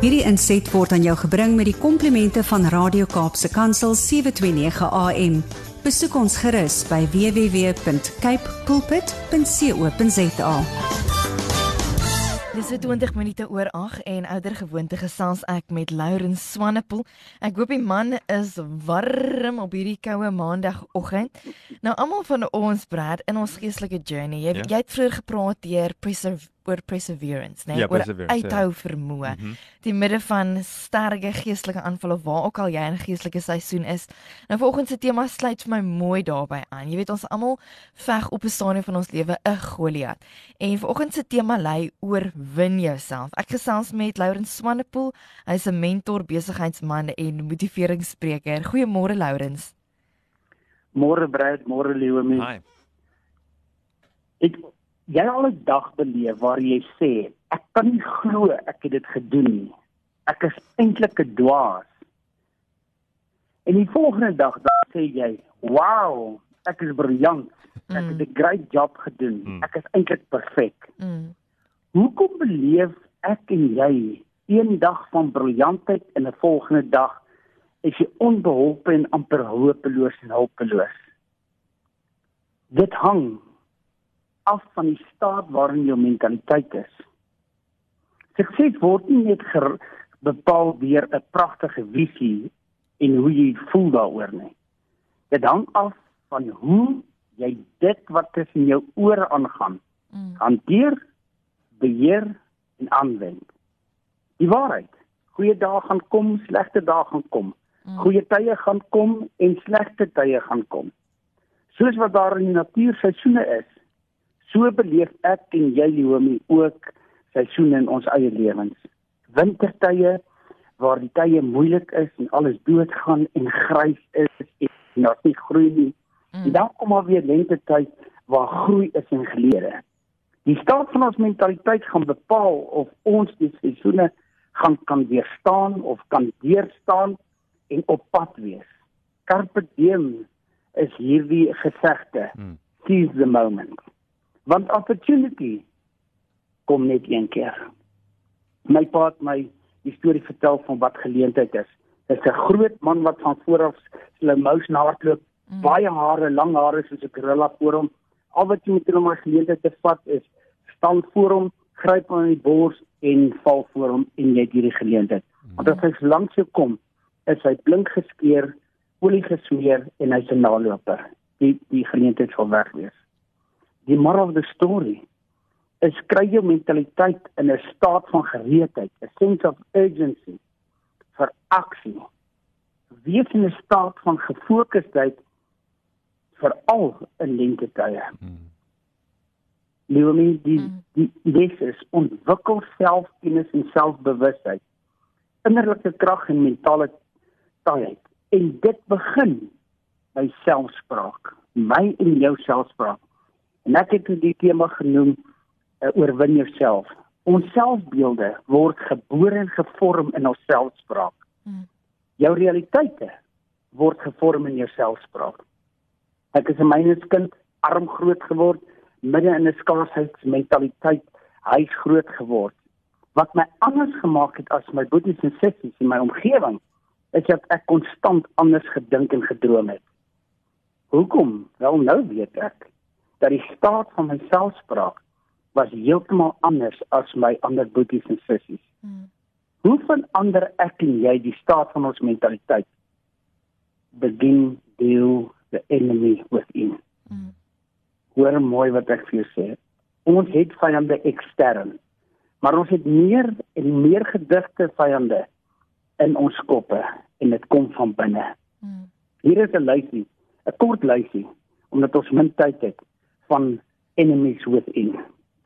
Hierdie inset word aan jou gebring met die komplimente van Radio Kaapse Kansel 729 AM. Besoek ons gerus by www.cape pulpit.co.za. Dis 20 minute oor 8 en ouer gewoonte gesels ek met Lauren Swanepoel. Ek hoop die man is warm op hierdie koue maandagooggend. Nou almal van ons Brad in ons geestelike journey. Jy, Ja. jy het vroeër gepraat deur preserve oor perseverance, né? Ja, oor perseverance, uithou ja. vermoë. Mhm. Die midde van sterke geestelike aanvalle waar ook al jy in 'n geestelike seisoen is. Nou volgens se tema sluit vir my mooi daarbey aan. Jy weet ons almal veg op 'n stadium van ons lewe 'n Goliat. En vanoggend se tema lei oor win jouself. Ek gesels met Laurens Swanepoel. Hy's 'n mentor, besigheidsman en motiveringsspreker. Goeiemôre Laurens. Môre Brad, môre Leomi. Hi. Het jy al 'n dag beleef waar jy sê ek kan nie glo ek het dit gedoen nie. Ek is eintlik 'n dwaas. En die volgende dag dan sê jy, "Wow, ek is briljant. Ek het 'n great job gedoen. Mm. Ek is eintlik perfek." Mm. Hoekom beleef ek en jy een dag van briljantheid en 'n volgende dag is jy onbeholpe en amper hopeloos en hulpeloos? Dit hang af van die staat waarin jou mentaliteit is. Sukses word nie net bepaal deur 'n pragtige visie en hoe jy voel daaroor nie. Dit hang af van hoe jy dit wat tussen jou ore aangaan Mm. hanteer, beheer en aanwend. Die waarheid. Goeie dae gaan kom, slegte dae gaan kom. Mm. Goeie tye gaan kom en slegte tye gaan kom. Soos wat daar in die natuur seisoene is, so beleef ek en jy Leomi ook seisoene in ons eie lewens. Wintertye waar die tye moeilik is en alles doodgaan en grys is en daar's nie groei nie. En Mm. dan kom maar weer lentetyd waar groei is en gelede. Die staat van ons mentaliteit gaan bepaal of ons die seisoene gaan kan weerstaan of kan deurstaan en op pad wees. Carpe diem is hierdie gesegde. Mm. Seize the moment. Want opportunity kom net een keer. My pa het my die storie vertel van wat geleentheid is. Dis 'n groot man wat van voor af slow motion hardloop Mm. baie hare, lang hare soos 'n gorilla voor hom. Al wat jy moet doen om hy geleentheid te vat is staan voor hom, gryp hom aan die bors en val voor hom en jy het hierdie geleentheid. Want as hy langs jou kom, is hy blink geskeer, olie gesmeer en hy's 'n naloper. Die die geleentheid sal weg wees. Die moral of the story is kry jou mentaliteit in 'n staat van gereedheid, 'n sense of urgency vir aksie. Wees in 'n staat van gefokusdheid veral in lentetye. Mm. Leonie, die Mm. die les is ontwikkel selfkennis en selfbewustheid, innerlike krag en mentale taaiheid. En dit begin by selfspraak, my en jou selfspraak. En ek het die tema genoem uh, oorwin jouself. Ons selfbeelde word gebore en gevorm in ons selfspraak. Mm. Jou realiteite word gevorm in jou selfspraak. Ek is 'n myneskind, arm groot geword, midde in 'n skaarsheidmentaliteit, hy's groot geword. Wat my anders gemaak het as my boeties en sissies in my omgewing, is dat ek konstant anders gedink en gedroom het. Hoekom? Wel nou weet ek dat die staat van my selfspraak was heeltemal anders as my ander boeties en sissies. Mm. Hoe verander ek en jy die staat van ons mentaliteit? Begin deal the enemy within. Mm. Hoor mooi wat ek vir jou sê. Ons het vyande ekstern, maar ons het meer en meer gedigte vyande in ons koppe en dit kom van binne. Mm. Hier is 'n lysie, 'n kort lysie omdat ons min tyd het van enemies within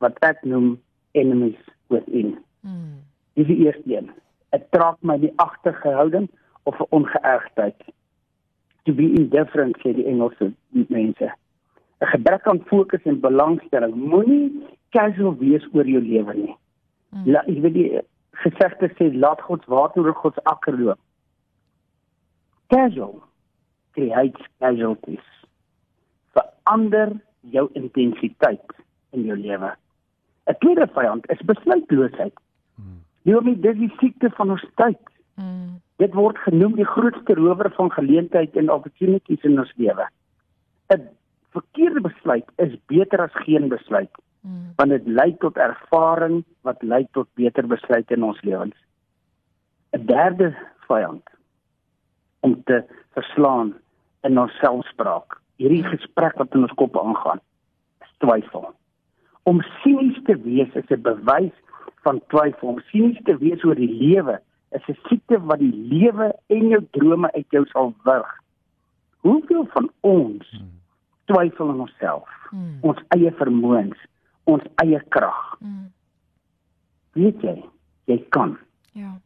wat ek noem enemies within. Mm. Dis die eerste een. 'n Trap my die agtergehouding of 'n ongeëgtheid. To be indifferent sê die Engelse mense. 'n Gebrek aan fokus en belangstelling. Moenie casual wees oor jou lewe nie. Mm. La, ek weet die gesegde sê laat God se water oor God se akker loop. Casual creates casualties. Verander jou intensiteit in jou lewe. 'n Tweede vyand is besluitloosheid. Leomie, dis die siekte van ons tyd. Mm. Dit word genoem die grootste rower van geleentheid en opportunities in ons lewe. 'n Verkeerde besluit is beter as geen besluit, Mm. want dit lei tot ervaring wat lei tot beter besluite in ons lewens. 'n Derde vyand om te verslaan in ons selfspraak. Hierdie gesprek wat in ons kop aangaan, is twyfel. Om sinies te wees is 'n bewys van twyfel. Om sinies te wees oor die lewe is 'n siekte wat die lewe en jou drome uit jou sal wurg. Hoeveel van ons twyfel in onsself, Mm. ons eie vermoëns, ons eie krag? Mm. Weet jy, jy kan. Ja.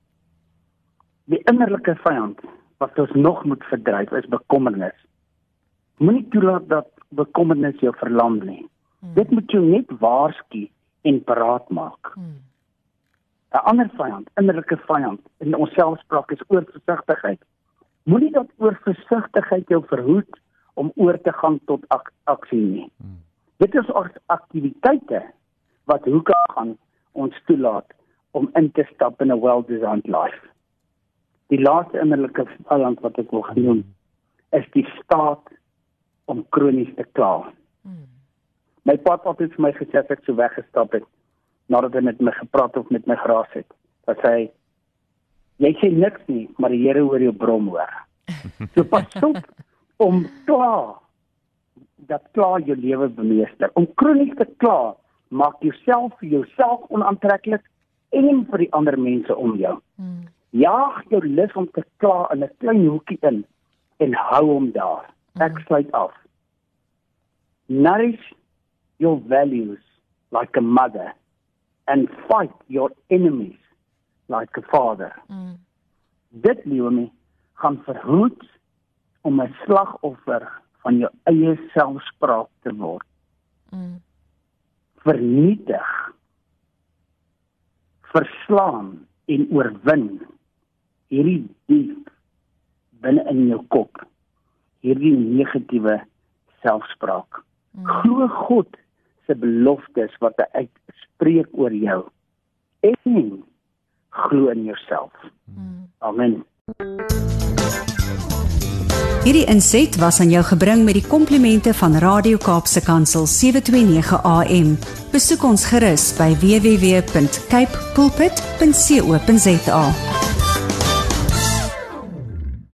Die innerlike vyand wat ons nog moet verdryf is bekommernis. Moenie toelaat dat bekommernis jou verlam nie. Mm. Dit moet jou net waarsku en paraat maak. Mm. 'n Ander vyand, innerlike vyand in ons selfspraak is oorversigtigheid. Moenie dat oorversigtigheid jou verhoed om oor te gaan tot ak aksie nie. Dit is ons aktiwiteite wat hoe kan gaan ons toelaat om in te stap in 'n well-designed life. Die laaste innerlike vyand wat ek wil genoem is die staat om kronies te kla. Mm. My pa het altyd vir my gesê as ek so weggestap het nadat hy met my gepraat of met my geraas het, dat hy jy sê niks nie, maar die Here hoor jou brom hoor. So pas op om kla dat kla jou lewe bemeester. Om kronies te kla maak jouself vir jouself onaantreklik en vir die ander mense om jou. Mm. Jaag jou lus om te kla in 'n klein hoekie in en hou hom daar. Ek sluit af. Nourish your values like a mother and fight your enemies like a father. Mm. Dit Leonie gaan verhoed om 'n slagoffer van jou eie selfspraak te word. Mm. Vernietig, verslaan en oorwin hierdie diep binne in jou kop. Hierdie negatiewe selfspraak. Mm. Glo God se beloftes wat hy uitspreek oor jou. En glo in jouself. Mm. Amen. Hierdie inset was aan jou gebring met die komplimente van Radio Kaapse Kansel 729 AM. Besoek ons gerus by www.cape pulpit.co.za.